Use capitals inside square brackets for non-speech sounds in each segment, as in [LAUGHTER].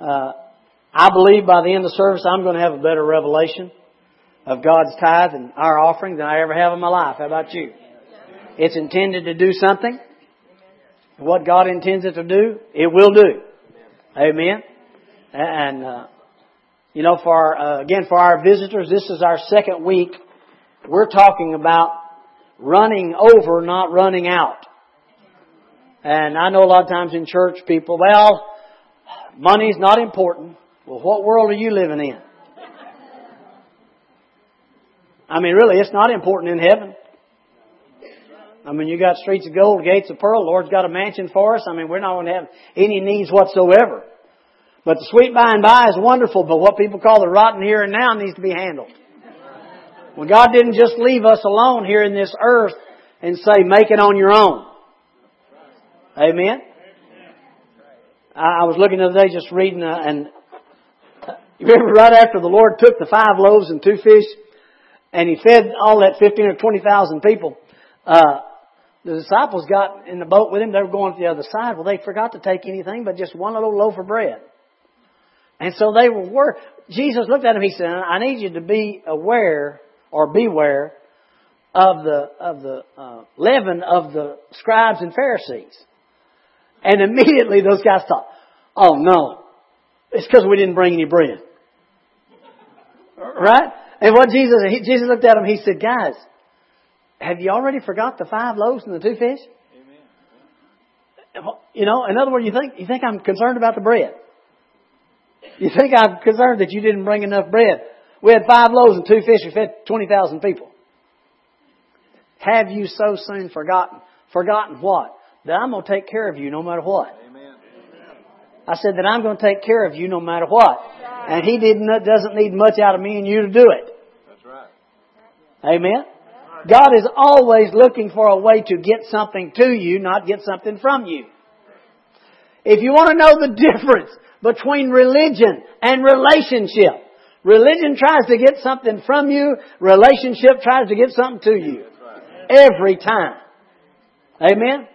Uh, I believe by the end of service I'm going to have a better revelation of God's tithe and our offering than I ever have in my life. How about you? It's intended to do something. What God intends it to do, it will do. Amen. And uh, you know, for our, uh, again for our visitors, this is our second week. We're talking about running over, not running out. And I know a lot of times in church people, well, money's not important. Well, what world are you living in? I mean, really, it's not important in heaven. I mean, you got streets of gold, gates of pearl. Lord's got a mansion for us. I mean, we're not going to have any needs whatsoever. But the sweet by and by is wonderful, but what people call the rotten here and now needs to be handled. Well, God didn't just leave us alone here in this earth and say, make it on your own. Amen? I was looking the other day just reading, uh, and you remember right after the Lord took the five loaves and two fish, and He fed all that 15 or 20,000 people, uh, the disciples got in the boat with Him, they were going to the other side. Well, they forgot to take anything but just one little loaf of bread. And so they were, Jesus looked at them, He said, I need you to be aware or beware of the, of the uh, leaven of the scribes and Pharisees. And immediately those guys thought, oh no, it's because we didn't bring any bread. Right? And what Jesus, he, Jesus looked at them, he said, guys, have you already forgot the five loaves and the two fish? Amen. You know, in other words, you think, you think I'm concerned about the bread. You think I'm concerned that you didn't bring enough bread. We had five loaves and two fish. We fed 20,000 people. Have you so soon forgotten? Forgotten what? That I'm going to take care of you no matter what. Amen. I said that I'm going to take care of you no matter what. And He didn't, doesn't need much out of me and you to do it. That's right. Amen. God is always looking for a way to get something to you, not get something from you. If you want to know the [LAUGHS] difference between religion and relationship, religion tries to get something from you, relationship tries to get something to you. Every time. Amen?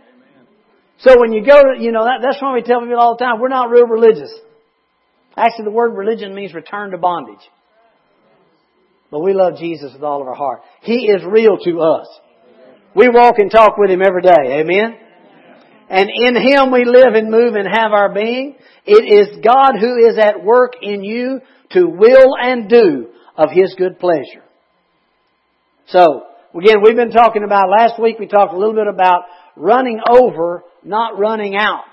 So when you go you know, that, that's why we tell people all the time, we're not real religious. Actually, the word religion means return to bondage. But we love Jesus with all of our heart. He is real to us. We walk and talk with Him every day. Amen? And in Him we live and move and have our being. It is God who is at work in you to will and do of His good pleasure. So, again, we've been talking about, last week we talked a little bit about running over, not running out.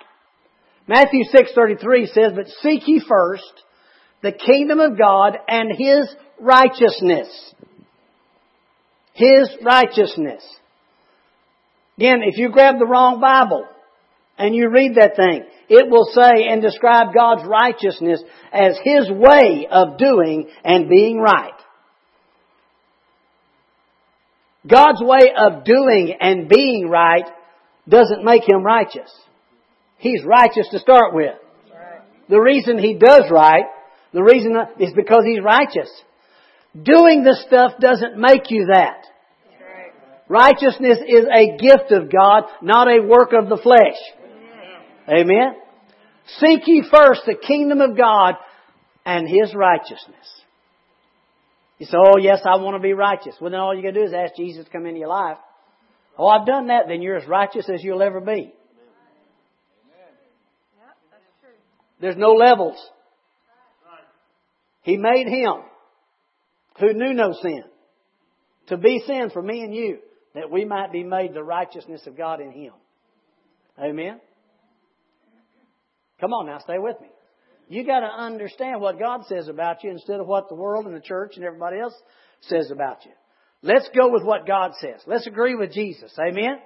Matthew 6.33 says, But seek ye first the kingdom of God and His righteousness. His righteousness. Again, if you grab the wrong Bible and you read that thing, it will say and describe God's righteousness as His way of doing and being right. God's way of doing and being right doesn't make Him righteous. He's righteous to start with. The reason He does right, the reason is because He's righteous. Doing the stuff doesn't make you that. Righteousness is a gift of God, not a work of the flesh. Amen? Seek ye first the kingdom of God and His righteousness. You say, oh yes, I want to be righteous. Well then all you gotta do is ask Jesus to come into your life. Oh, I've done that, then you're as righteous as you'll ever be. There's no levels. He made Him who knew no sin to be sin for me and you that we might be made the righteousness of God in Him. Amen? Come on now, stay with me. You got to understand what God says about you instead of what the world and the church and everybody else says about you. Let's go with what God says. Let's agree with Jesus. Amen?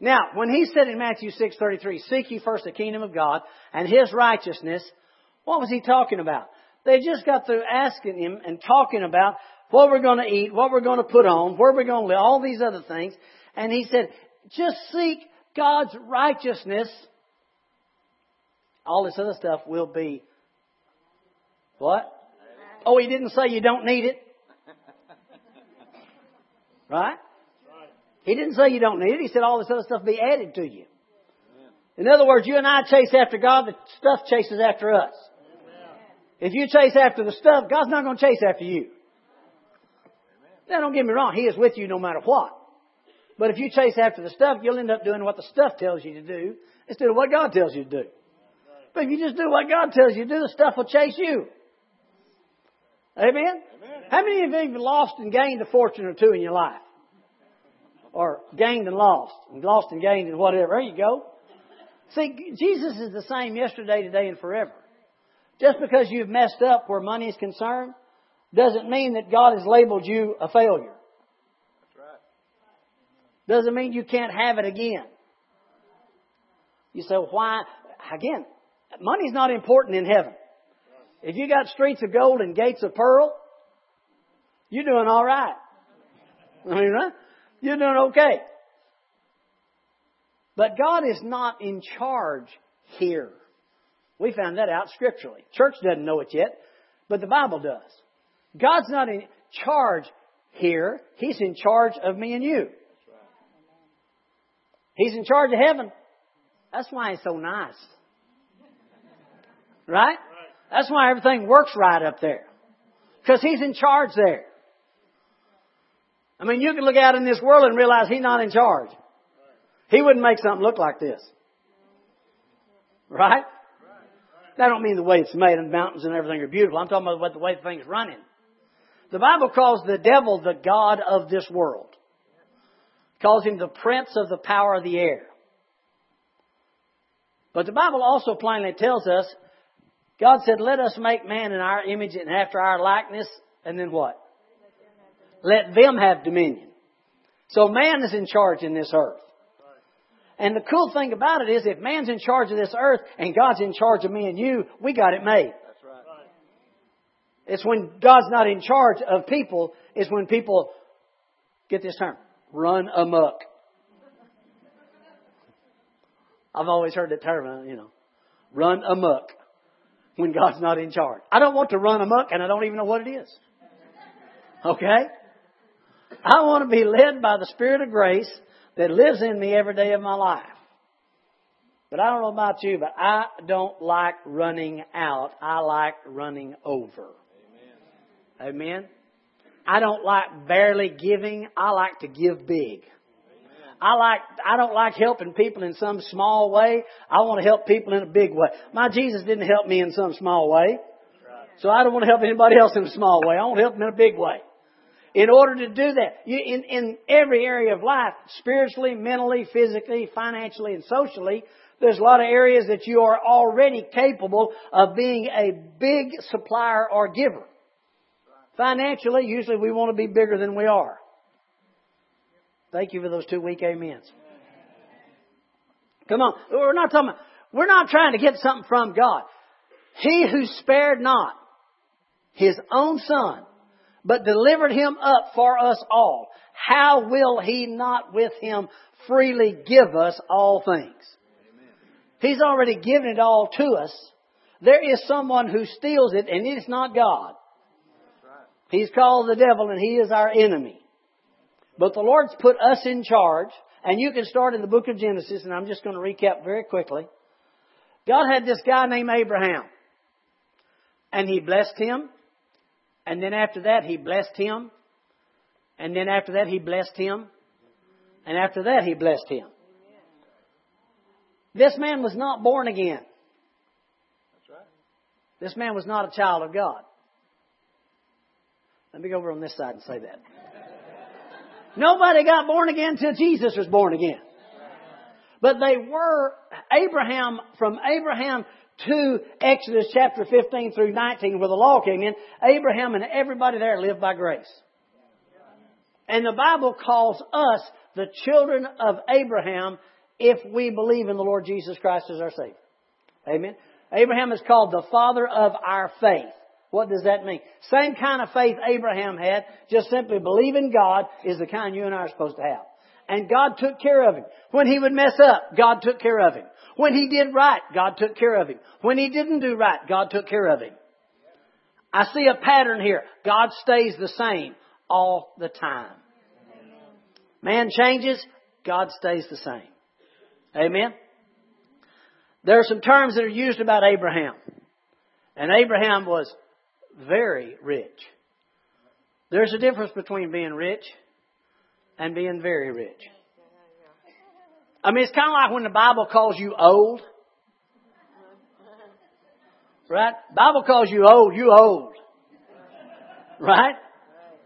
Now, when he said in Matthew 6:33, "Seek ye first the kingdom of God and his righteousness," what was he talking about? They just got through asking him and talking about what we're going to eat, what we're going to put on, where we're going to live, all these other things. And he said, just seek God's righteousness. All this other stuff will be what? Oh, he didn't say you don't need it. Right? He didn't say you don't need it. He said all this other stuff be added to you. In other words, you and I chase after God, the stuff chases after us. If you chase after the stuff, God's not going to chase after you. Now, don't get me wrong. He is with you no matter what. But if you chase after the stuff, you'll end up doing what the stuff tells you to do instead of what God tells you to do. But if you just do what God tells you to do, the stuff will chase you. Amen? Amen. How many of you have lost and gained a fortune or two in your life? Or gained and lost, and lost and gained and whatever. There you go. See, Jesus is the same yesterday, today, and forever. Just because you've messed up where money is concerned doesn't mean that God has labeled you a failure. That's right. Doesn't mean you can't have it again. You say, why? Again, money's not important in heaven. If you got streets of gold and gates of pearl, you're doing all right. I mean? You're doing okay. But God is not in charge here. We found that out scripturally. Church doesn't know it yet, but the Bible does. God's not in charge here. He's in charge of me and you. He's in charge of heaven. That's why He's so nice. Right? That's why everything works right up there. Because He's in charge there. I mean, you can look out in this world and realize He's not in charge. He wouldn't make something look like this. Right? That don't mean the way it's made and mountains and everything are beautiful. I'm talking about what the way thing's running. The Bible calls the devil the God of this world. Calls him the prince of the power of the air. But the Bible also plainly tells us, God said, let us make man in our image and after our likeness, and then what? Let them have dominion. So man is in charge in this earth. And the cool thing about it is if man's in charge of this earth and God's in charge of me and you, we got it made. That's right. It's when God's not in charge of people, is when people, get this term, run amok. I've always heard that term, uh, you know, run amok when God's not in charge. I don't want to run amok and I don't even know what it is. Okay? I want to be led by the Spirit of grace that lives in me every day of my life. But I don't know about you, but I don't like running out. I like running over. Amen. Amen. I don't like barely giving. I like to give big. I like, I don't like helping people in some small way. I want to help people in a big way. My Jesus didn't help me in some small way. So I don't want to help anybody else in a small way. I want to help them in a big way. In order to do that, you, in, in every area of life, spiritually, mentally, physically, financially, and socially, there's a lot of areas that you are already capable of being a big supplier or giver. Financially, usually we want to be bigger than we are. Thank you for those two weak amens. Come on. We're not talking about, we're not trying to get something from God. He who spared not his own son, but delivered him up for us all, how will he not with him freely give us all things? Amen. He's already given it all to us. There is someone who steals it and it is not God. Right. He's called the devil and he is our enemy. But the Lord's put us in charge and you can start in the book of Genesis and I'm just going to recap very quickly. God had this guy named Abraham and he blessed him and then after that, he blessed him. And then after that, he blessed him. And after that, he blessed him. This man was not born again. That's right. This man was not a child of God. Let me go over on this side and say that. Nobody got born again until Jesus was born again. But they were Abraham, from Abraham to Exodus chapter 15 through 19 where the law came in, Abraham and everybody there lived by grace. And the Bible calls us the children of Abraham if we believe in the Lord Jesus Christ as our Savior. Amen. Abraham is called the father of our faith. What does that mean? Same kind of faith Abraham had, just simply believing God is the kind you and I are supposed to have. And God took care of him. When he would mess up, God took care of him. When he did right, God took care of him. When he didn't do right, God took care of him. I see a pattern here. God stays the same all the time. Man changes, God stays the same. Amen? There are some terms that are used about Abraham. And Abraham was very rich. There's a difference between being rich and being very rich. I mean, it's kind of like when the Bible calls you old. Right? Bible calls you old, you old. Right?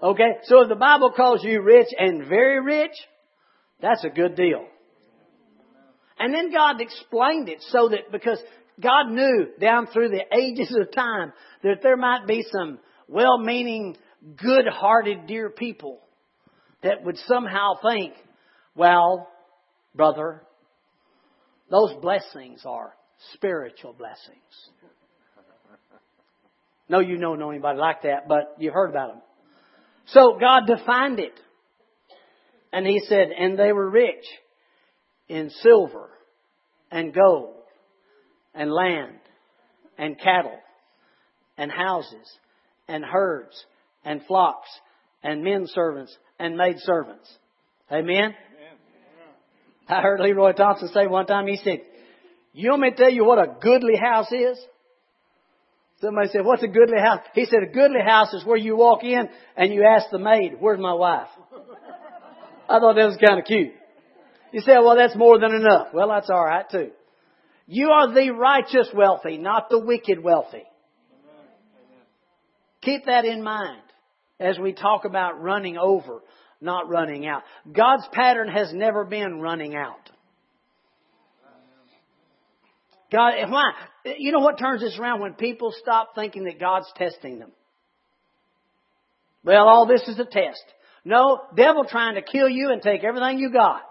Okay? So if the Bible calls you rich and very rich, that's a good deal. And then God explained it so that because God knew down through the ages of time that there might be some well-meaning, good-hearted, dear people that would somehow think, well, brother, those blessings are spiritual blessings. No, you don't know anybody like that, but you've heard about them. So God defined it. And He said, and they were rich in silver and gold and land and cattle and houses and herds and flocks and men servants and maid servants. Amen? I heard Leroy Thompson say one time, he said, You want me to tell you what a goodly house is? Somebody said, What's a goodly house? He said, A goodly house is where you walk in and you ask the maid, Where's my wife? I thought that was kind of cute. You say, Well, that's more than enough. Well, that's all right too. You are the righteous wealthy, not the wicked wealthy. Keep that in mind as we talk about running over, not running out. God's pattern has never been running out. God, eh, why? Eh, you know what turns this around? When people stop thinking that God's testing them. Well, all this is a test. No, devil trying to kill you and take everything you got.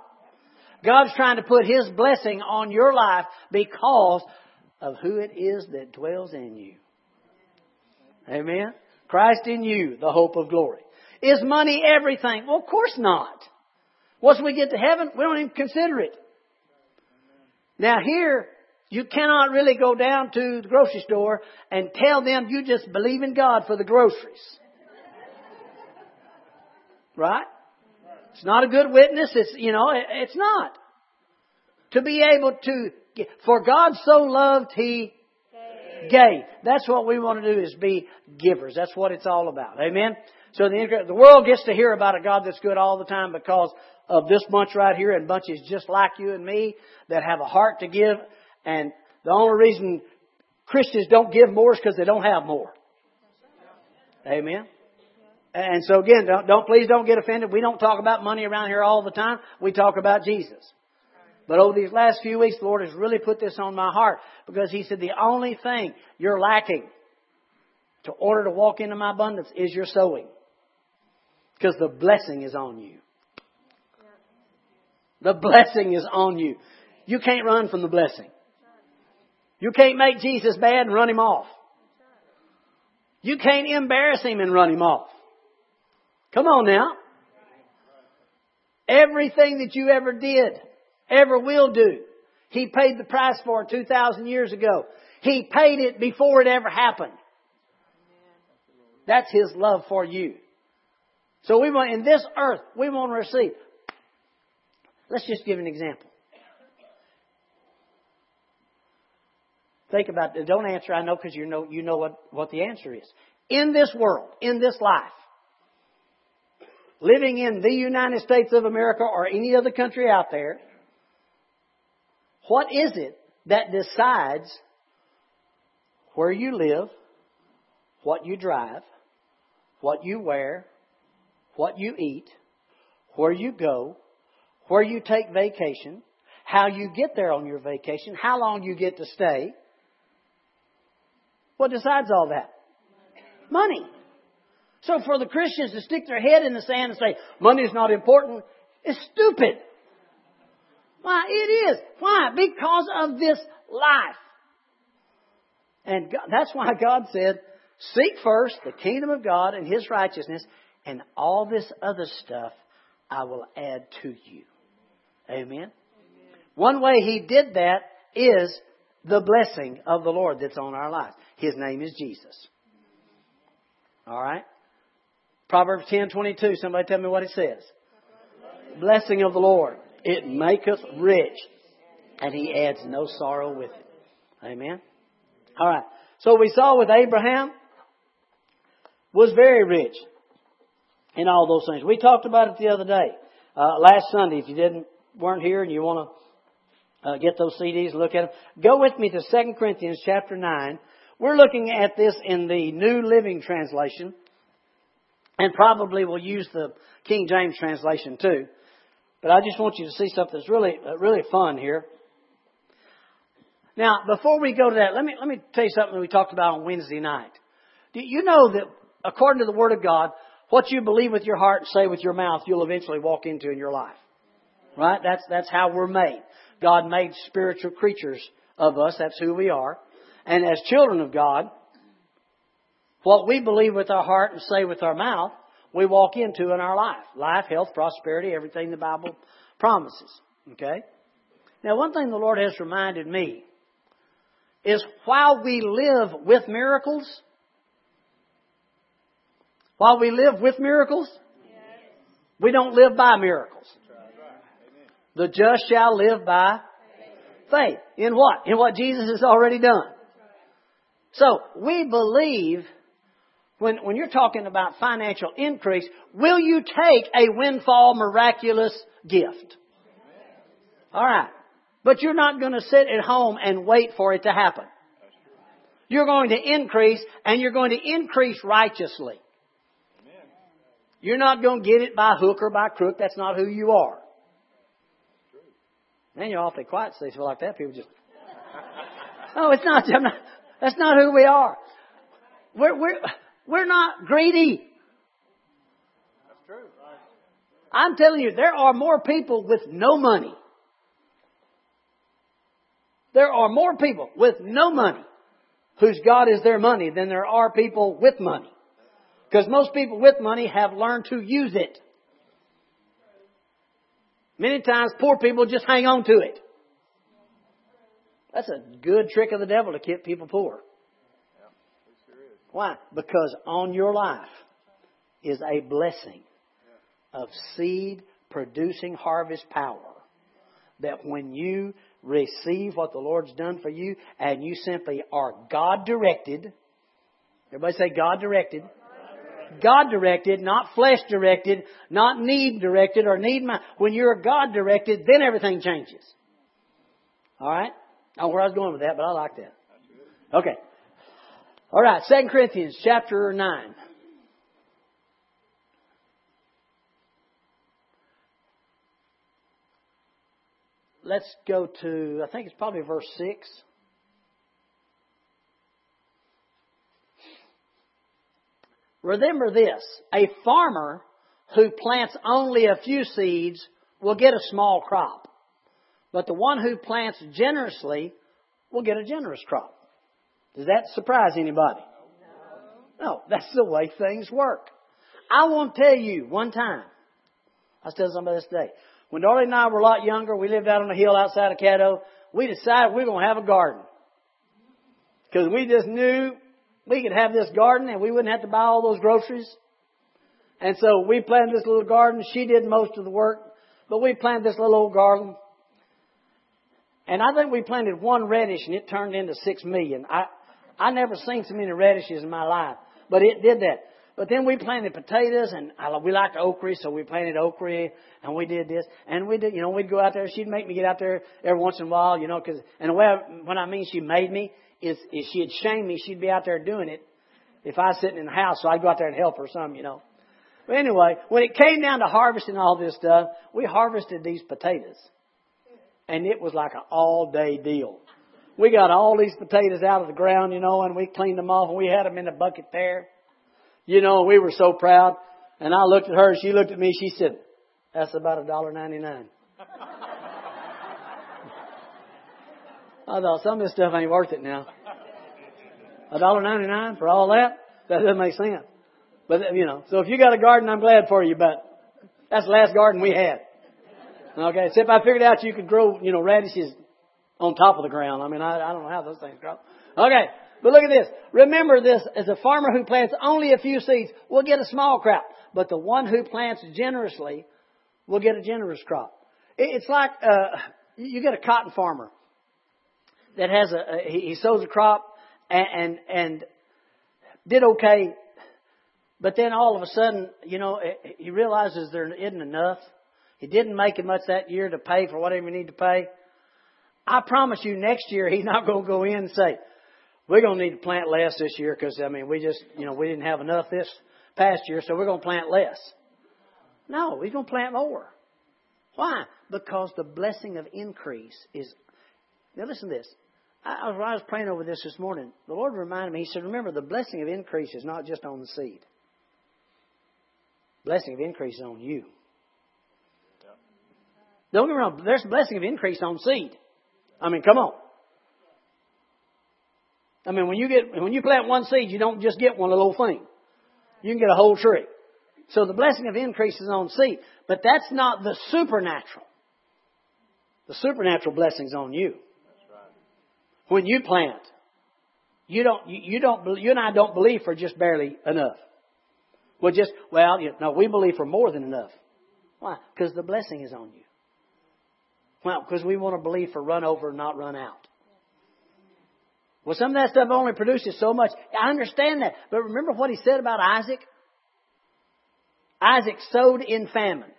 God's trying to put His blessing on your life because of who it is that dwells in you. Amen? Christ in you, the hope of glory. Is money everything? Well, of course not. Once we get to heaven, we don't even consider it. Now here, you cannot really go down to the grocery store and tell them you just believe in God for the groceries. Right? It's not a good witness. It's, you know, it's not. To be able to, for God so loved, He gave. That's what we want to do is be givers. That's what it's all about. Amen? So the, the world gets to hear about a God that's good all the time because of this bunch right here and bunches just like you and me that have a heart to give. And the only reason Christians don't give more is because they don't have more. Amen. And so again, don't, don't, please don't get offended. We don't talk about money around here all the time. We talk about Jesus. But over these last few weeks, the Lord has really put this on my heart because He said the only thing you're lacking to order to walk into my abundance is your sowing. Because the blessing is on you. The blessing is on you. You can't run from the blessing. You can't make Jesus bad and run him off. You can't embarrass him and run him off. Come on now. Everything that you ever did, ever will do, He paid the price for 2,000 years ago. He paid it before it ever happened. That's His love for you. So we want, in this earth, we want to receive. Let's just give an example. Think about it. Don't answer, I know, because you know, you know what, what the answer is. In this world, in this life, living in the United States of America or any other country out there, what is it that decides where you live, what you drive, what you wear, what you eat, where you go, where you take vacation, how you get there on your vacation, how long you get to stay? What decides all that? Money. So for the Christians to stick their head in the sand and say, money is not important, is stupid. Why? It is. Why? Because of this life. And God, that's why God said, seek first the kingdom of God and His righteousness, and all this other stuff I will add to you. Amen? Amen. One way He did that is the blessing of the Lord that's on our lives. His name is Jesus. All right? Proverbs 10:22. Somebody tell me what it says. Blessing of the Lord, it maketh rich, and he adds no sorrow with it. Amen. All right. So we saw with Abraham was very rich in all those things. We talked about it the other day, uh, last Sunday. If you didn't weren't here and you want to uh, get those CDs, look at them. Go with me to 2 Corinthians chapter 9. We're looking at this in the New Living Translation, and probably we'll use the King James translation too. But I just want you to see something that's really, uh, really fun here. Now, before we go to that, let me, let me tell you something we talked about on Wednesday night. Do you know that according to the Word of God, what you believe with your heart and say with your mouth, you'll eventually walk into in your life? Right? That's, that's how we're made. God made spiritual creatures of us. That's who we are. And as children of God, what we believe with our heart and say with our mouth, we walk into in our life. Life, health, prosperity, everything the Bible [LAUGHS] promises. Okay? Now, one thing the Lord has reminded me is while we live with miracles, while we live with miracles, we don't live by miracles. The just shall live by faith. In what? In what Jesus has already done. So, we believe when, when you're talking about financial increase, will you take a windfall miraculous gift? Alright. But you're not going to sit at home and wait for it to happen. You're going to increase and you're going to increase righteously. You're not going to get it by hook or by crook. That's not who you are. Then you're awfully quiet. So they feel like that. People just, [LAUGHS] no, it's not, not. That's not who we are. We're, we're, we're not greedy. That's true. I'm telling you, there are more people with no money. There are more people with no money whose God is their money than there are people with money. Because most people with money have learned to use it. Many times poor people just hang on to it. That's a good trick of the devil to keep people poor. Why? Because on your life is a blessing of seed producing harvest power. That when you receive what the Lord's done for you and you simply are God directed, everybody say God directed. God directed, not flesh directed, not need directed or need my. When you're God directed, then everything changes. All right? I don't know where I was going with that, but I like that. Okay. All right, Second Corinthians chapter 9. Let's go to, I think it's probably verse 6. Remember this a farmer who plants only a few seeds will get a small crop, but the one who plants generously will get a generous crop. Does that surprise anybody? No, that's the way things work. I won't tell you one time, I was telling somebody this today, when Darlene and I were a lot younger, we lived out on a hill outside of Caddo, we decided we were going to have a garden. Because we just knew we could have this garden and we wouldn't have to buy all those groceries. And so we planted this little garden. She did most of the work, but we planted this little old garden. And I think we planted one radish and it turned into six million. I, I never seen so many radishes in my life, but it did that. But then we planted potatoes, and I, we liked okra, so we planted okra, and we did this, and we did, you know, we'd go out there. She'd make me get out there every once in a while, you know, because, and the way, I, when I mean she made me, is, is she'd shame me. She'd be out there doing it if I was sitting in the house, so I'd go out there and help her some, you know. But anyway, when it came down to harvesting all this stuff, we harvested these potatoes, and it was like an all day deal we got all these potatoes out of the ground, you know, and we cleaned them off and we had them in a bucket there. You know, we were so proud. And I looked at her, she looked at me, she said, that's about a dollar ninety nine. [LAUGHS] I thought some of this stuff ain't worth it now. A dollar ninety nine for all that? That doesn't make sense. But you know, so if you got a garden, I'm glad for you, but that's the last garden we had. Okay, except I figured out you could grow, you know, radishes on top of the ground. I mean, I, I don't know how those things grow. Okay, but look at this. Remember this, as a farmer who plants only a few seeds will get a small crop, but the one who plants generously will get a generous crop. It's like, uh, you get a cotton farmer that has a, he sows a crop and, and, and did okay. But then all of a sudden, you know, he realizes there isn't enough. He didn't make it much that year to pay for whatever he need to pay. I promise you next year [LAUGHS] he's not going to go in and say, we're going to need to plant less this year because, I mean, we just, you know, we didn't have enough this past year, so we're going to plant less. No, he's going to plant more. Why? Because the blessing of increase is. Now listen to this. I, I was praying over this this morning. The Lord reminded me. He said, "Remember, the blessing of increase is not just on the seed. Blessing of increase is on you. Don't get me wrong. There's blessing of increase on seed. I mean, come on. I mean, when you get when you plant one seed, you don't just get one little thing. You can get a whole tree. So the blessing of increase is on seed, but that's not the supernatural. The supernatural blessing's on you. When you plant, you don't you, don't you and I don't believe for just barely enough. Well, just well, you, no, we believe for more than enough. Why? Because the blessing is on you. Well, because we want to believe for run over, not run out. Well, some of that stuff only produces so much. I understand that. But remember what he said about Isaac? Isaac sowed in famine.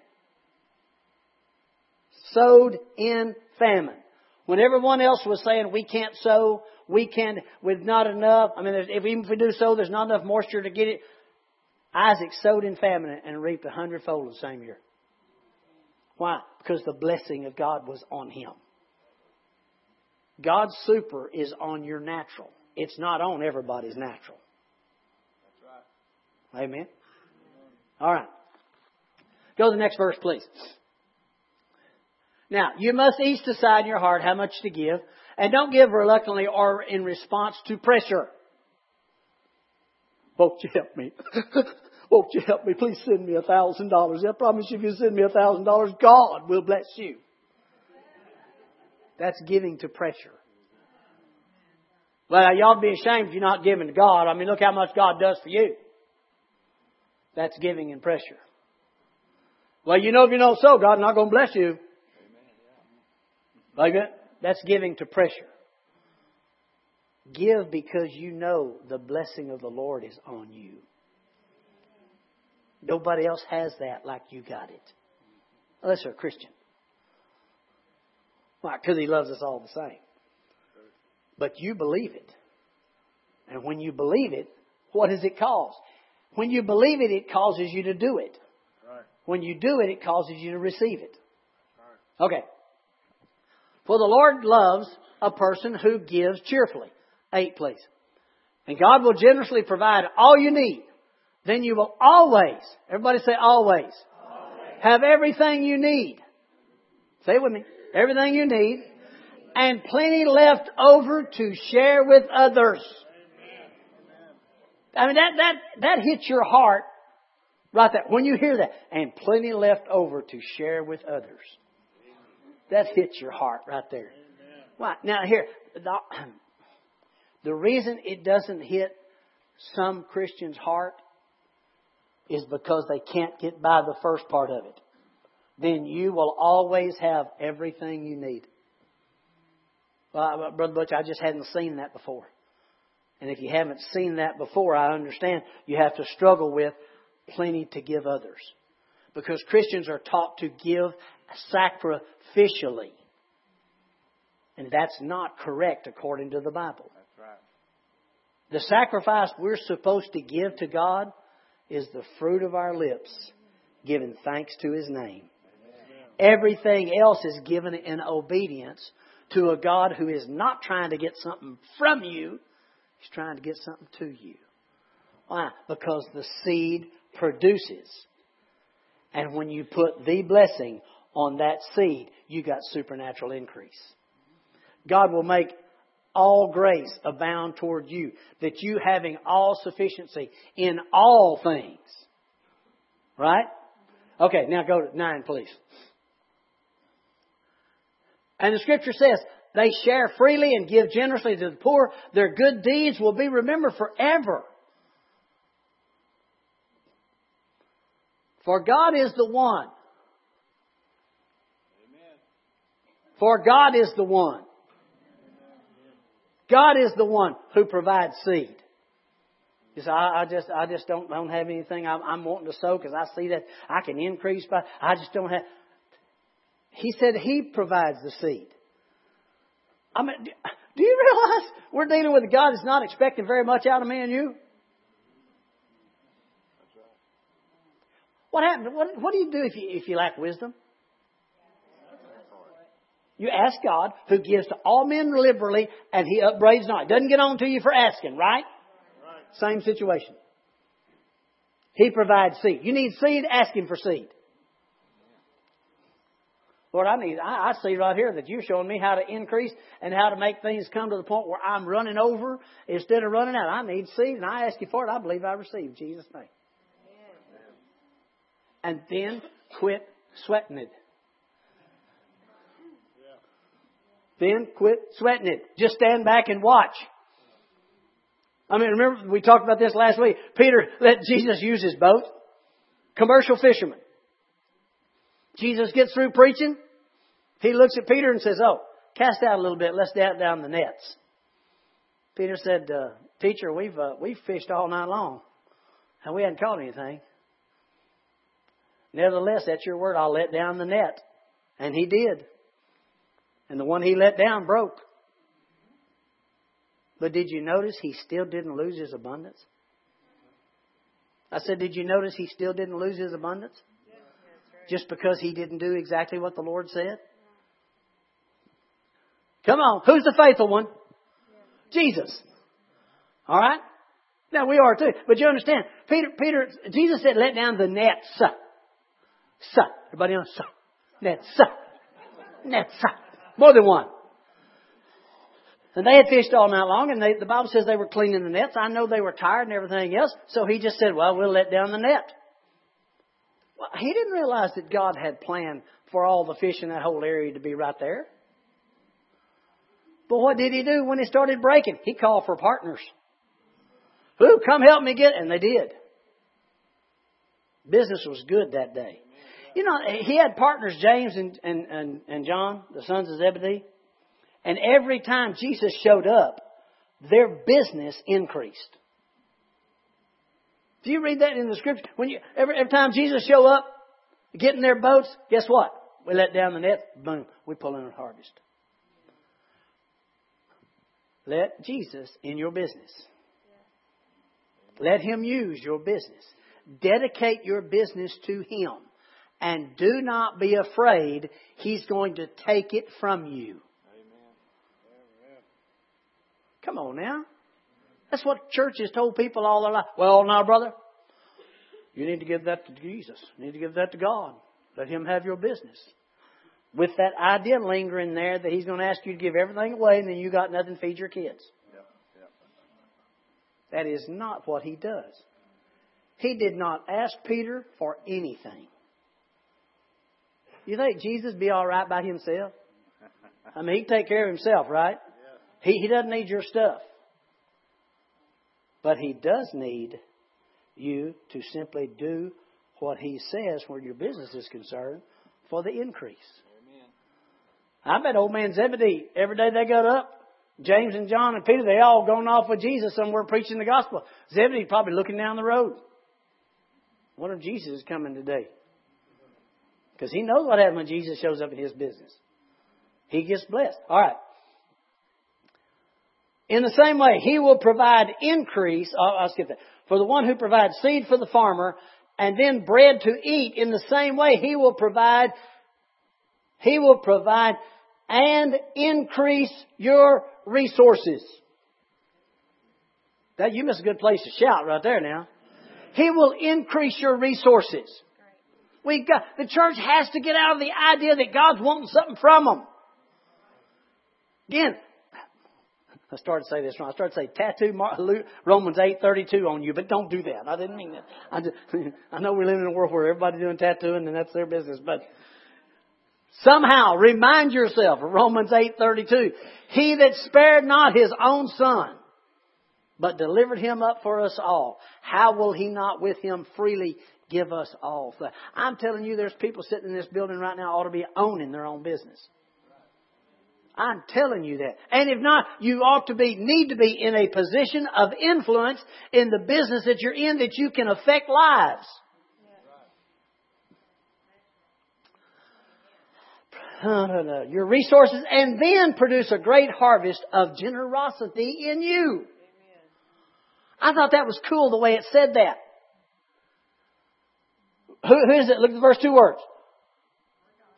Sowed in famine. When everyone else was saying we can't sow, we can't, with not enough, I mean, if, even if we do sow, there's not enough moisture to get it. Isaac sowed in famine and reaped a hundredfold the same year. Why? Because the blessing of God was on him. God's super is on your natural. It's not on everybody's natural. Right. Amen. All right. Go to the next verse, please. Now, you must each decide in your heart how much to give, and don't give reluctantly or in response to pressure. Won't you help me? [LAUGHS] Won't you help me? Please send me a thousand dollars. I promise you if you send me a thousand dollars, God will bless you. That's giving to pressure. Well, y'all be ashamed if you're not giving to God. I mean, look how much God does for you. That's giving in pressure. Well, you know if you don't sow, God's not going to bless you. Like that? That's giving to pressure. Give because you know the blessing of the Lord is on you. Nobody else has that like you got it. Unless you're a Christian. Why? Because He loves us all the same. But you believe it. And when you believe it, what does it cause? When you believe it, it causes you to do it. Right. When you do it, it causes you to receive it. Right. Okay. For the Lord loves a person who gives cheerfully. Eight, please. And God will generously provide all you need. Then you will always, everybody say always, always. have everything you need. Say it with me. Everything you need. And plenty left over to share with others. I mean, that, that, that hits your heart right there. When you hear that, and plenty left over to share with others. That hits your heart right there. Why? Now here, the, [CLEARS THROAT] the reason it doesn't hit some Christians' heart is because they can't get by the first part of it. Then you will always have everything you need. Well, Brother Butch, I just hadn't seen that before. And if you haven't seen that before, I understand you have to struggle with plenty to give others. Because Christians are taught to give sacrificially. And that's not correct according to the Bible. That's right. The sacrifice we're supposed to give to God is the fruit of our lips, giving thanks to His name. Everything else is given in obedience to a God who is not trying to get something from you, He's trying to get something to you. Why? Because the seed produces. And when you put the blessing on that seed, you got supernatural increase. God will make all grace abound toward you, that you having all sufficiency in all things. Right? Okay, now go to nine, please. And the scripture says, they share freely and give generously to the poor. Their good deeds will be remembered forever. For God is the one. For God is the one God is the one who provides seed. You say, I, I just, I just don't, don't have anything I'm, I'm wanting to sow because I see that I can increase by, I just don't have. He said He provides the seed. I mean, do you realize we're dealing with a God that's not expecting very much out of me and you? What happened? What, what do you do if you, if you lack wisdom? You ask God, who gives to all men liberally, and He upbraids not. Doesn't get on to you for asking, right? right? Same situation. He provides seed. You need seed, ask Him for seed. Lord, I need, I, I see right here that you're showing me how to increase and how to make things come to the point where I'm running over instead of running out. I need seed, and I ask you for it. I believe I receive. Jesus' name. And then quit sweating it. Then quit sweating it. Just stand back and watch. I mean, remember we talked about this last week. Peter let Jesus use his boat. Commercial fisherman. Jesus gets through preaching. He looks at Peter and says, Oh, cast out a little bit. Let's down down the nets. Peter said, uh, Teacher, we've, uh, we've fished all night long and we hadn't caught anything. Nevertheless, at your word, I'll let down the net. And he did. And the one he let down broke. But did you notice he still didn't lose his abundance? I said, did you notice he still didn't lose his abundance? Just because he didn't do exactly what the Lord said? Come on, who's the faithful one? Jesus. All right? Now we are too. But you understand, Peter, Peter, Jesus said, let down the nets. Everybody on. Nets. Nets. More than one. And they had fished all night long, and they, the Bible says they were cleaning the nets. I know they were tired and everything else, so he just said, Well, we'll let down the net. Well, he didn't realize that God had planned for all the fish in that whole area to be right there. But what did he do when it started breaking? He called for partners. Who come help me get? it? And they did. Business was good that day. You know, he had partners, James and, and, and, and John, the sons of Zebedee. And every time Jesus showed up, their business increased. Do you read that in the scripture? When you, every, every time Jesus show up, get in their boats, guess what? We let down the net, boom, we pull in a harvest. Let Jesus in your business. Let Him use your business. Dedicate your business to Him. And do not be afraid He's going to take it from you. Amen. Come on now. That's what churches told people all their life. Well, now, brother, you need to give that to Jesus. You need to give that to God. Let Him have your business. With that idea lingering there that He's going to ask you to give everything away and then you got nothing to feed your kids. That is not what He does. He did not ask Peter for anything. You think Jesus be all right by himself? I mean, he can take care of himself, right? He, he doesn't need your stuff. But he does need you to simply do what he says where your business is concerned for the increase. Amen. I bet old man Zebedee, every day they got up, James and John and Peter, they all going off with Jesus somewhere preaching the gospel. Zebedee probably looking down the road. Wonder if Jesus is coming today. Because he knows what happens when Jesus shows up in his business. He gets blessed. All right. In the same way, he will provide increase. I'll, I'll skip that. For the one who provides seed for the farmer and then bread to eat, in the same way, he will provide, he will provide and increase your resources. That you miss a good place to shout right there now. He will increase your resources. We got, the church has to get out of the idea that God's wanting something from them. Again, I started to say this wrong. I started to say tattoo Romans eight thirty two on you, but don't do that. I didn't mean that. I, just, [LAUGHS] I know we live in a world where everybody's doing tattooing and that's their business, but somehow remind yourself of Romans eight thirty two. He that spared not his own son, but delivered him up for us all, how will he not with him freely give us all? I'm telling you, there's people sitting in this building right now ought to be owning their own business. I'm telling you that. And if not, you ought to be, need to be in a position of influence in the business that you're in that you can affect lives. [LAUGHS] Your resources and then produce a great harvest of generosity in you. I thought that was cool the way it said that. Who, who is it? Look at the first two words.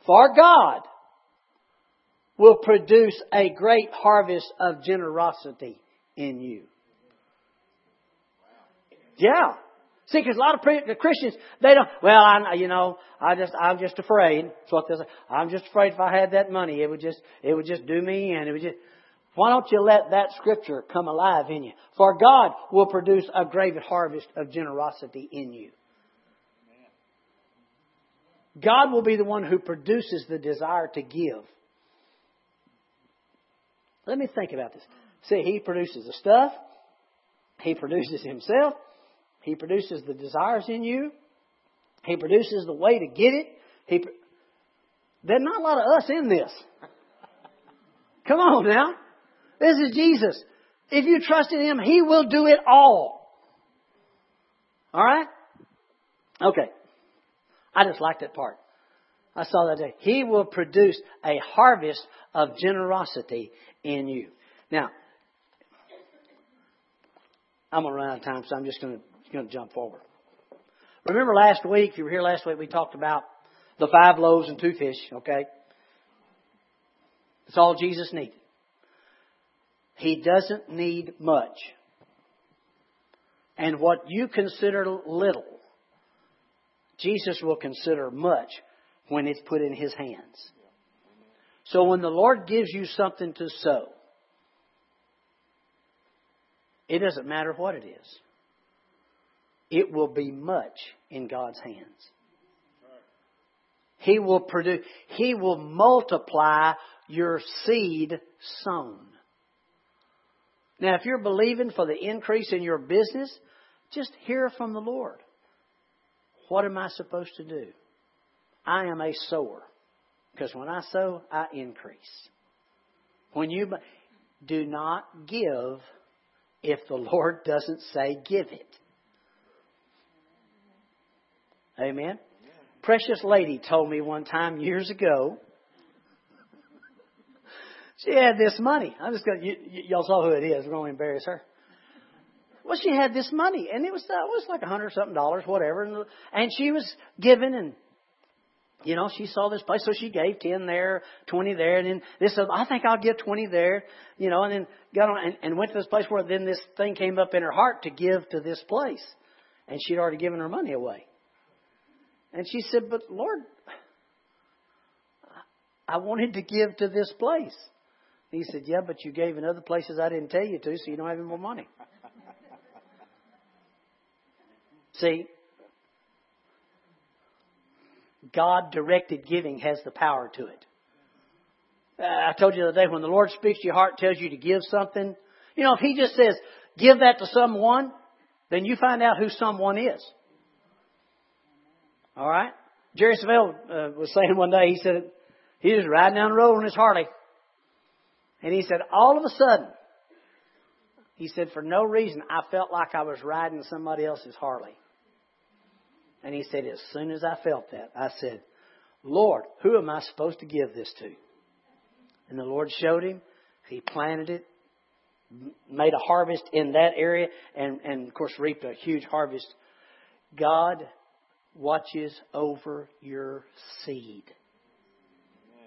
For God will produce a great harvest of generosity in you. Yeah. See, because a lot of Christians, they don't, well, I, you know, I just, I'm just afraid. That's what they say. I'm just afraid if I had that money, it would just, it would just do me in. It would just, why don't you let that scripture come alive in you? For God will produce a great harvest of generosity in you. God will be the one who produces the desire to give. Let me think about this. See, He produces the stuff. He produces Himself. He produces the desires in you. He produces the way to get it. He, there's not a lot of us in this. Come on now. This is Jesus. If you trust in Him, He will do it all. Alright? Okay. I just like that part. I saw that day. He will produce a harvest of generosity in you. Now, I'm going to run out of time, so I'm just going to, going to jump forward. Remember last week, you were here last week, we talked about the five loaves and two fish, okay? It's all Jesus needed. He doesn't need much. And what you consider little, Jesus will consider much when it's put in His hands. So when the Lord gives you something to sow, it doesn't matter what it is. It will be much in God's hands. He will produce, He will multiply your seed sown. Now, if you're believing for the increase in your business, just hear from the Lord. What am I supposed to do? I am a sower. Because when I sow, I increase. When you do not give if the Lord [LAUGHS] doesn't say give it. Amen. Precious lady told me one time years ago. She had this money. I'm just gonna. y'all saw who it is. We're going to embarrass her. Well, she had this money, and it was uh, it was like a hundred something dollars, whatever, and, and she was giving and you know, she saw this place, so she gave 10 there, 20 there, and then this, I think I'll give 20 there, you know, and then got on and, and went to this place where then this thing came up in her heart to give to this place. And she'd already given her money away. And she said, but Lord, I wanted to give to this place. He said, yeah, but you gave in other places I didn't tell you to, so you don't have any more money. [LAUGHS] See, God directed giving has the power to it. Uh, I told you the other day when the Lord speaks to your heart, tells you to give something. You know, if He just says, give that to someone, then you find out who someone is. All right? Jerry Savelle uh, was saying one day, he said, he was riding down the road on his Harley. And he said, all of a sudden, he said, for no reason, I felt like I was riding somebody else's Harley. And he said, as soon as I felt that, I said, Lord, who am I supposed to give this to? And the Lord showed him. He planted it, made a harvest in that area, and, and of course reaped a huge harvest. God watches over your seed.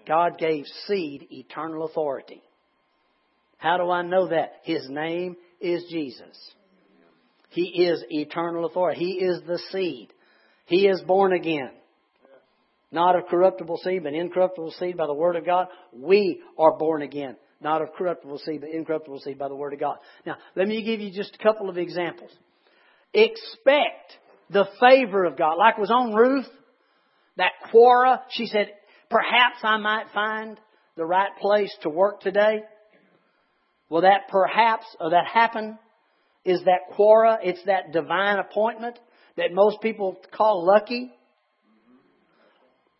God gave seed eternal authority. How do I know that? His name is Jesus. He is eternal authority. He is the seed. He is born again. Not of corruptible seed, but incorruptible seed by the Word of God. We are born again. Not of corruptible seed, but incorruptible seed by the Word of God. Now, let me give you just a couple of examples. Expect the favor of God. Like was on Ruth, that Quora, she said, perhaps I might find the right place to work today. Well, that perhaps, or that happen, is that Quora. It's that divine appointment that most people call lucky.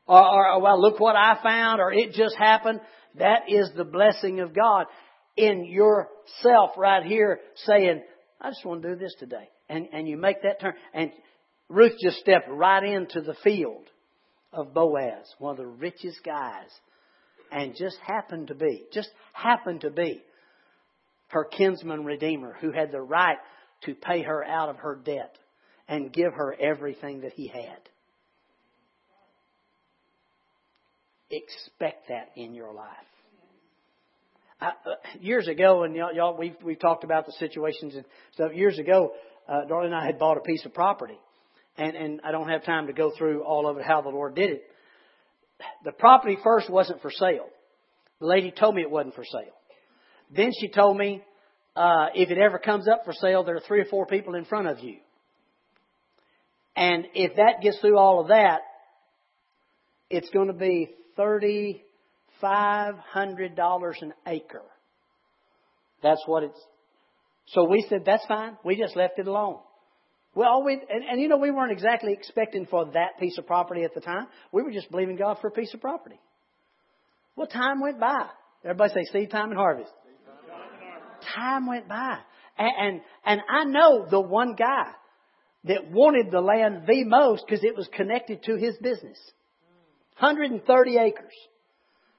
Or, or, well, look what I found, or it just happened. That is the blessing of God in yourself right here saying, I just want to do this today. And, and you make that turn. And Ruth just stepped right into the field of Boaz, one of the richest guys, and just happened to be, just happened to be her kinsman redeemer who had the right to pay her out of her debt and give her everything that he had. Expect that in your life. Uh, years ago, and y'all, y'all we've, we've talked about the situations and stuff. Years ago, uh, Darlene and I had bought a piece of property, and, and I don't have time to go through all of it, how the Lord did it. The property first wasn't for sale. The lady told me it wasn't for sale. Then she told me, uh, if it ever comes up for sale, there are three or four people in front of you. And if that gets through all of that, it's going to be thirty five hundred dollars an acre. That's what it's. So we said that's fine. We just left it alone. Well, we and, and you know we weren't exactly expecting for that piece of property at the time. We were just believing God for a piece of property. Well, time went by. Everybody say seed time and harvest. Time went by, and and, and I know the one guy that wanted the land the most because it was connected to his business. 130 acres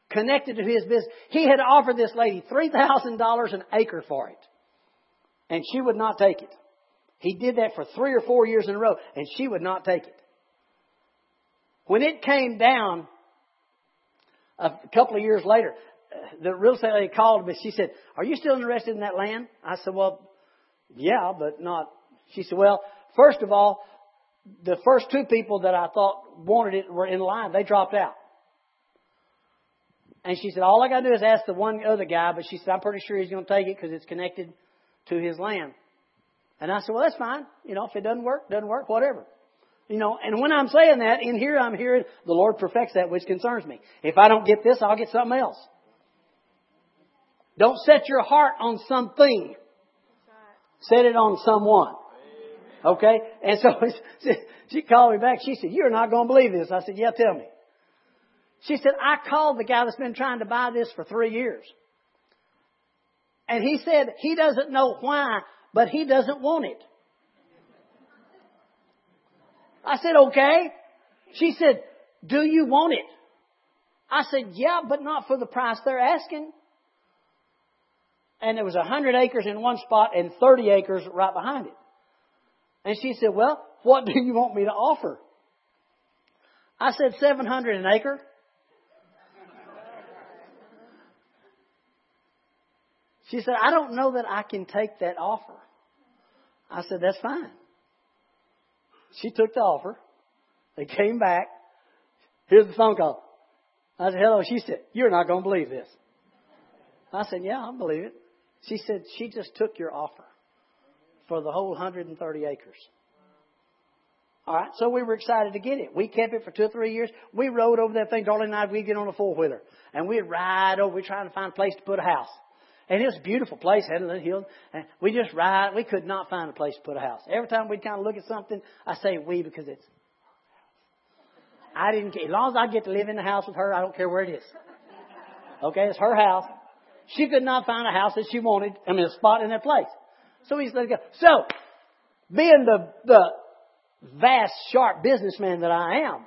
connected to his business. He had offered this lady $3,000 an acre for it. And she would not take it. He did that for three or four years in a row, and she would not take it. When it came down, a couple of years later, the real estate lady called me. She said, Are you still interested in that land? I said, Well, yeah, but not. She said, Well, first of all, the first two people that I thought wanted it were in line. They dropped out. And she said, all I got to do is ask the one other guy, but she said, I'm pretty sure he's going to take it because it's connected to his land. And I said, well, that's fine. You know, if it doesn't work, doesn't work, whatever. You know, and when I'm saying that, in here I'm hearing the Lord perfects that which concerns me. If I don't get this, I'll get something else. Don't set your heart on something. Set it on someone. Okay? And so [LAUGHS] she called me back. She said, you're not going to believe this. I said, yeah, tell me. She said, I called the guy that's been trying to buy this for three years. And he said he doesn't know why, but he doesn't want it. I said, okay. She said, do you want it? I said, yeah, but not for the price they're asking. And there was a hundred acres in one spot and 30 acres right behind it. And she said, well, what do you want me to offer? I said, 700 an acre. She said, I don't know that I can take that offer. I said, that's fine. She took the offer. They came back. Here's the phone call. I said, hello. She said, you're not going to believe this. I said, yeah, I believe it. She said, she just took your offer for the whole 130 acres. All right, so we were excited to get it. We kept it for two or three years. We rode over that thing. Darlene and I, we'd get on a four wheeler and we'd ride over. We'd trying to find a place to put a house. And it was a beautiful place, Headland Hill. And we just ride. We could not find a place to put a house. Every time we'd kind of look at something, I say we because it's. I didn't care. As long as I get to live in the house with her, I don't care where it is. Okay, it's her house. She could not find a house that she wanted. I mean, a spot in that place. So we let it go. So, being the the vast, sharp businessman that I am,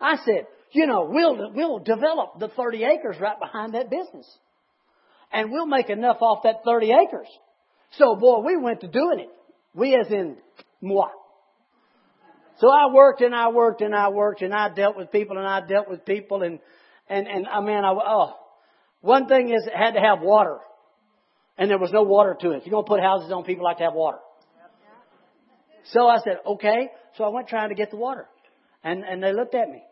I said, you know, we'll we'll develop the 30 acres right behind that business and we'll make enough off that 30 acres. So, boy, we went to doing it. We as in moi. So I worked and I worked and I worked and I dealt with people and I dealt with people and, and, and I mean, I, oh, one thing is it had to have water. And there was no water to it. If you're going to put houses on, people like to have water. So I said, okay. So I went trying to get the water. And, and they looked at me.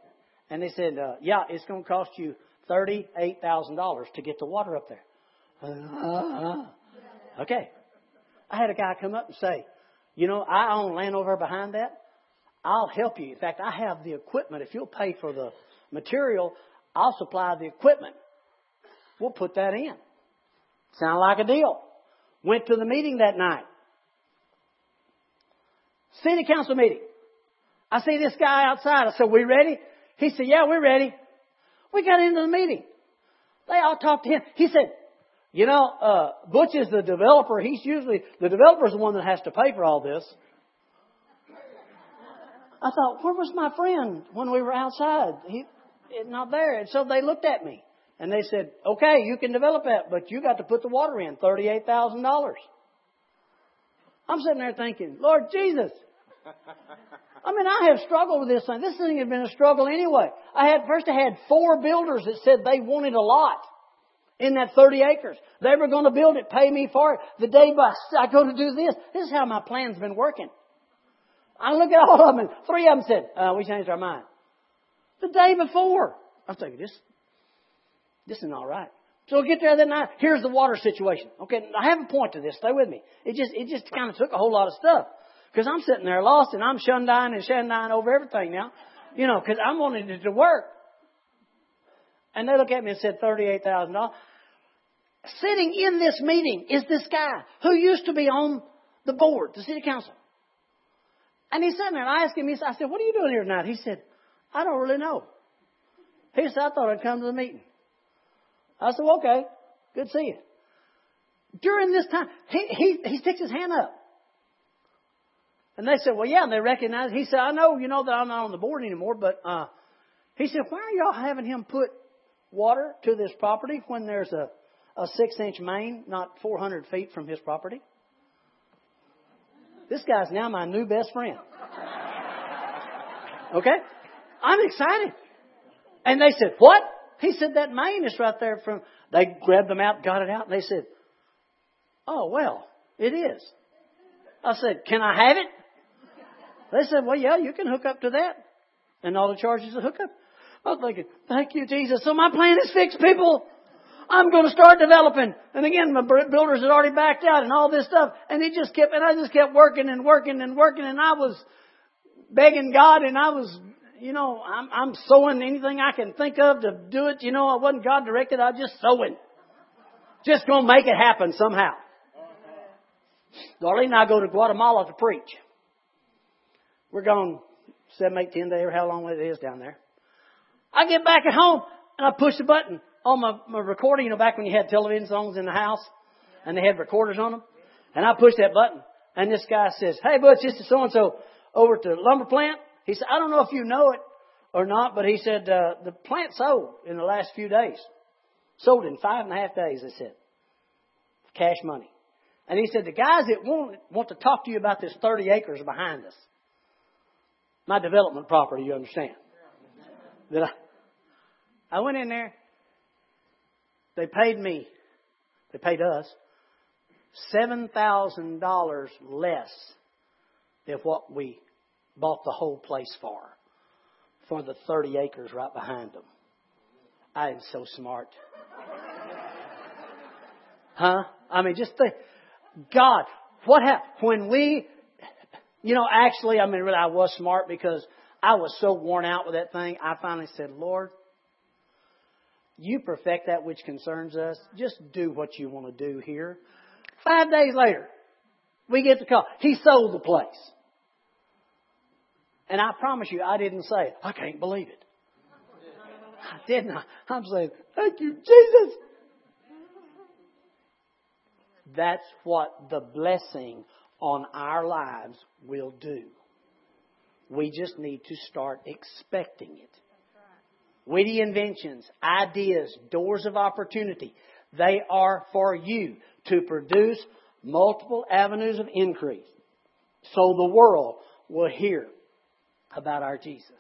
And they said, uh, yeah, it's going to cost you $38,000 to get the water up there. Uh, okay. I had a guy come up and say, you know, I own land over behind that. I'll help you. In fact, I have the equipment. If you'll pay for the material, I'll supply the equipment. We'll put that in. Sound like a deal. Went to the meeting that night. City council meeting. I see this guy outside. I said, we ready? He said, yeah, we're ready. We got into the meeting. They all talked to him. He said, you know, uh, Butch is the developer. He's usually, the developer's the one that has to pay for all this. I thought, where was my friend when we were outside? He, not there. And so they looked at me and they said, okay, you can develop that, but you got to put the water in, $38,000. I'm sitting there thinking, Lord Jesus. [LAUGHS] I mean, I have struggled with this thing. This thing had been a struggle anyway. I had, first I had four builders that said they wanted a lot in that 30 acres. They were going to build it, pay me for it. The day I go to do this, this is how my plan's been working. I look at all of them, and three of them said, uh, "We changed our mind." The day before, I'm thinking this, this isn't all right. So we get there that night. Here's the water situation. Okay, I have a point to this. Stay with me. It just, it just kind of took a whole lot of stuff because I'm sitting there lost and I'm shundying and shandying over everything now, you know, because I'm wanting it to work. And they look at me and said thirty-eight thousand dollars. Sitting in this meeting is this guy who used to be on the board, the city council. And he's sitting there and I asked him, I said, what are you doing here tonight? He said, I don't really know. He said, I thought I'd come to the meeting. I said, well, okay, good to see you. During this time, he, he, he sticks his hand up. And they said, well, yeah, and they recognized. He said, I know, you know that I'm not on the board anymore, but, uh, he said, why are y'all having him put water to this property when there's a, a six inch main not 400 feet from his property? This guy's now my new best friend. Okay? I'm excited. And they said, What? He said, That main is right there from. They grabbed them out, got it out, and they said, Oh, well, it is. I said, Can I have it? They said, Well, yeah, you can hook up to that. And all the charges of hookup. I was thinking, Thank you, Jesus. So my plan is fixed, people. I'm going to start developing. And again, my builders had already backed out and all this stuff. And he just kept, and I just kept working and working and working. And I was begging God and I was, you know, I'm, I'm sowing anything I can think of to do it. You know, I wasn't God directed. I was just sowing. Just going to make it happen somehow. Darlene and I go to Guatemala to preach. We're gone seven, eight, ten days or how long it is down there. I get back at home and I push the button on my, my recording, you know, back when you had television songs in the house and they had recorders on them. And I push that button and this guy says, Hey Butch, this is so and so over to the lumber plant. He said, I don't know if you know it or not, but he said, uh, the plant sold in the last few days. Sold in five and a half days, they said. Cash money. And he said, the guys that want, want to talk to you about this 30 acres behind us. My development property, you understand. That I, I went in there they paid me, they paid us, $7,000 less than what we bought the whole place for, for the 30 acres right behind them. I am so smart. Huh? I mean, just think, God, what happened when we, you know, actually, I mean, really, I was smart because I was so worn out with that thing. I finally said, Lord, you perfect that which concerns us. Just do what you want to do here. Five days later, we get the call. He sold the place. And I promise you, I didn't say, it. I can't believe it. I didn't. I'm saying, thank you, Jesus. That's what the blessing on our lives will do. We just need to start expecting it witty inventions, ideas, doors of opportunity. They are for you to produce multiple avenues of increase so the world will hear about our Jesus.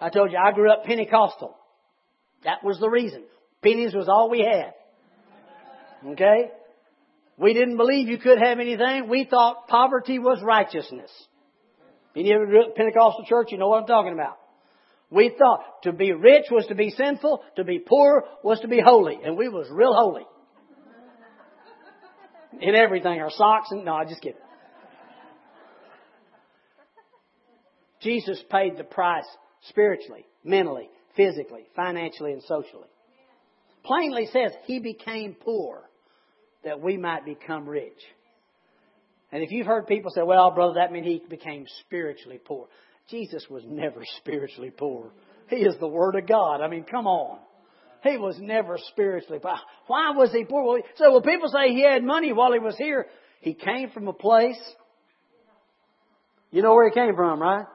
I told you I grew up Pentecostal. That was the reason. Pennies was all we had. Okay? We didn't believe you could have anything. We thought poverty was righteousness. Any ever grew up Pentecostal church, you know what I'm talking about. We thought to be rich was to be sinful, to be poor was to be holy, and we was real holy. In everything, our socks and no, I just kidding. Jesus paid the price spiritually, mentally, physically, financially, and socially. Plainly says he became poor that we might become rich. And if you've heard people say, well, brother, that means he became spiritually poor. Jesus was never [LAUGHS] spiritually poor. He is the Word of God. I mean, come on. He was never spiritually poor. Why was he poor? Well, so well, people say he had money while he was here. He came from a place. You know where he came from, right?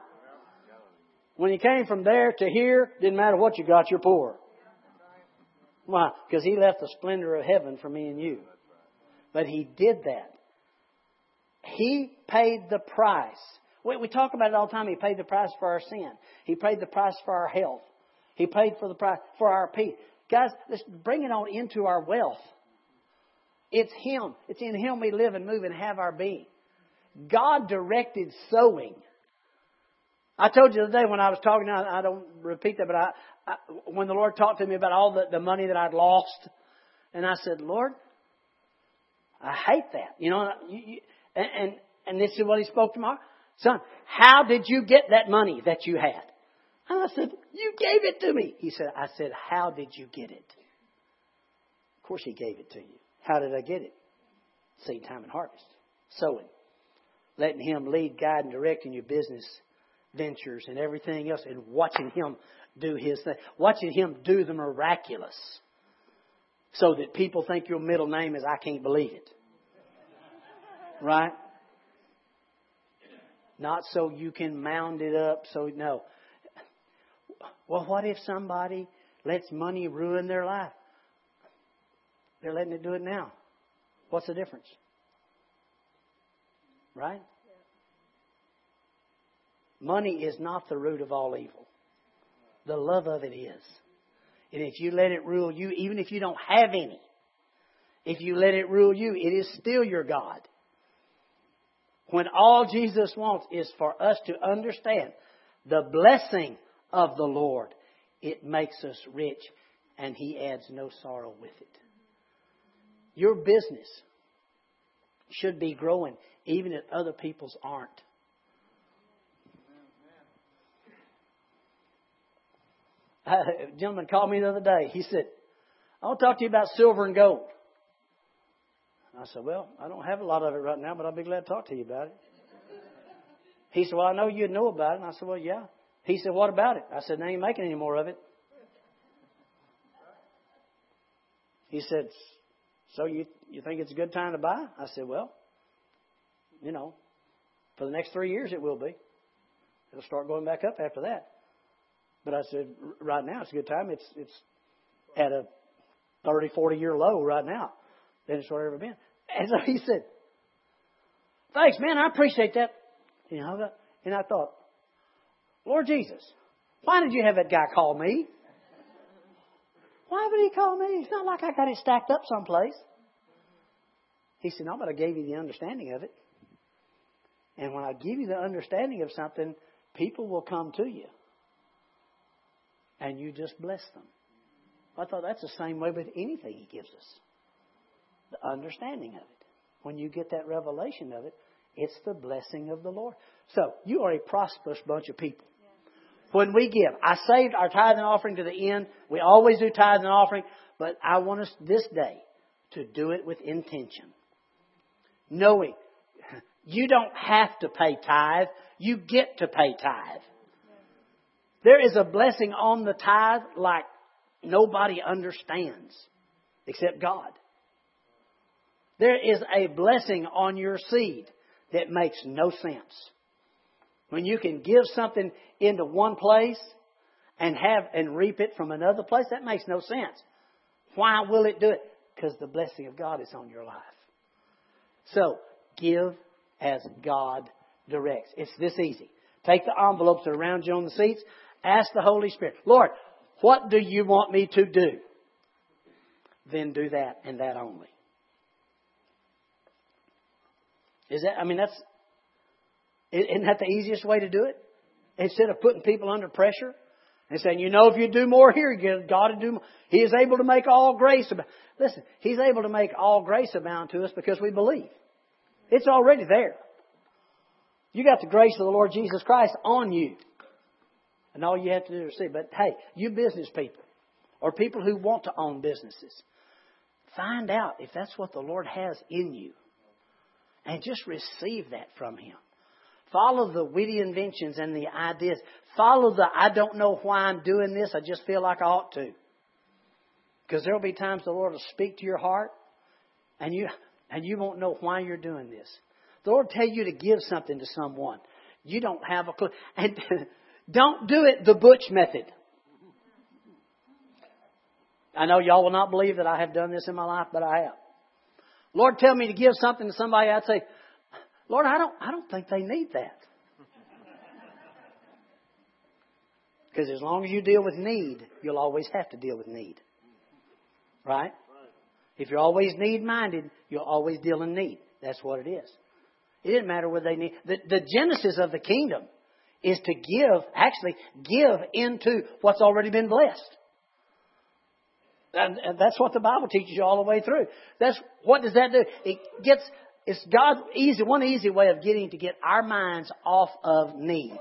When he came from there to here, didn't matter what you got, you're poor. Why? Because he left the splendor of heaven for me and you. But he did that. He paid the price. We, we talk about it all the time. He paid the price for our sin. He paid the price for our health. He paid for the price for our peace. Guys, let's bring it on into our wealth. It's Him. It's in Him we live and move and have our being. God directed sowing. I told you the day when I was talking, I, I don't repeat that, but I, I, when the Lord talked to me about all the, the money that I'd lost, and I said, Lord, I hate that. You know, you, you, and, and, and this is what He spoke to my heart. Son, how did you get that money that you had? And I said, You gave it to me. He said, I said, How did you get it? Of course, He gave it to you. How did I get it? Seed time and harvest. Sowing. Letting Him lead, guide, and direct in your business ventures and everything else, and watching Him do His thing. Watching Him do the miraculous. So that people think your middle name is I can't believe it. Right? Not so you can mound it up. So, no. Well, what if somebody lets money ruin their life? They're letting it do it now. What's the difference? Right? Money is not the root of all evil. The love of it is. And if you let it rule you, even if you don't have any, if you let it rule you, it is still your God. When all Jesus wants is for us to understand the blessing of the Lord, it makes us rich and He adds no sorrow with it. Your business should be growing even if other people's aren't. [LAUGHS] A gentleman called me the other day. He said, I want to talk to you about silver and gold. I said, Well, I don't have a lot of it right now, but I'll be glad to talk to you about it. He said, Well, I know you'd know about it. And I said, Well, yeah. He said, What about it? I said, They ain't making any more of it. He said, So you, you think it's a good time to buy? I said, Well, you know, for the next three years it will be. It'll start going back up after that. But I said, right now it's a good time. It's it's at a 30, 40 year low right now than it's ever been. And so he said, Thanks, man, I appreciate that. You know, and I thought, Lord Jesus, why did you have that guy call me? Why would he call me? It's not like I got it stacked up someplace. He said, No, but I gave you the understanding of it. And when I give you the understanding of something, people will come to you. And you just bless them. I thought that's the same way with anything he gives us the understanding of it. When you get that revelation of it, it's the blessing of the Lord. So, you are a prosperous bunch of people. When we give, I saved our tithe and offering to the end. We always do tithe and offering, but I want us this day to do it with intention. Knowing [LAUGHS] you don't have to pay tithe, you get to pay tithe. There is a blessing on the tithe like nobody understands except God. There is a blessing on your seed that makes no sense. When you can give something into one place and have and reap it from another place, that makes no sense. Why will it do it? Because the blessing of God is on your life. So, give as God directs. It's this easy. Take the envelopes that are around you on the seats. Ask the Holy Spirit, Lord, what do you want me to do? Then do that and that only. Is that, I mean, that's, isn't that the easiest way to do it? Instead of putting people under pressure and saying, you know, if you do more here, God to do more. He is able to make all grace abound. Listen, He's able to make all grace abound to us because we believe. It's already there. You got the grace of the Lord Jesus Christ on you. And all you have to do is see. But hey, you business people, or people who want to own businesses, find out if that's what the Lord has in you and just receive that from Him. Follow the witty inventions and the ideas. Follow the I don't know why I'm doing this, I just feel like I ought to. Because there will be times the Lord will speak to your heart, and you and you won't know why you're doing this. The Lord will tell you to give something to someone. You don't have a clue. And [LAUGHS] don't do it the Butch method. I know y'all will not believe that I have done this in my life, but I have. Lord tell me to give something to somebody, I'd say, Lord, I don't, I don't think they need that. [LAUGHS] Because as long as you deal with need, you'll always have to deal with need. Right? If you're always need minded, you'll always deal in need. That's what it is. It didn't matter what they need. The, the genesis of the kingdom is to give, actually, give into what's already been blessed. And, that's what the Bible teaches you all the way through. That's what does that do? It gets it's God easy one easy way of getting to get our minds off of need.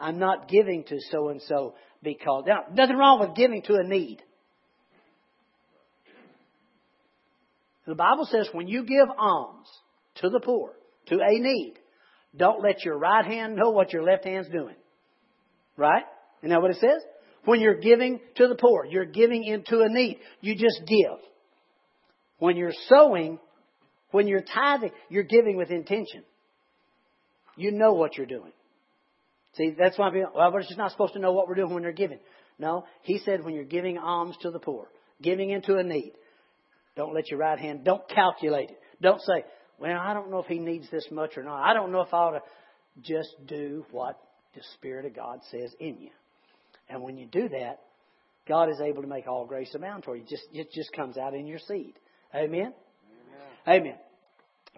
I'm not giving to so and so because now nothing wrong with giving to a need. The Bible says when you give alms to the poor, to a need, don't let your right hand know what your left hand's doing. Right? Isn't that what it says? When you're giving to the poor, you're giving into a need. You just give. When you're sowing, when you're tithing, you're giving with intention. You know what you're doing. See, that's why people, well, we're just not supposed to know what we're doing when they're giving. No, he said when you're giving alms to the poor, giving into a need, don't let your right hand, don't calculate it. Don't say, well, I don't know if he needs this much or not. I don't know if I ought to. Just do what the Spirit of God says in you. And when you do that, God is able to make all grace abound for you. Just, it just comes out in your seed. Amen? Amen. Amen.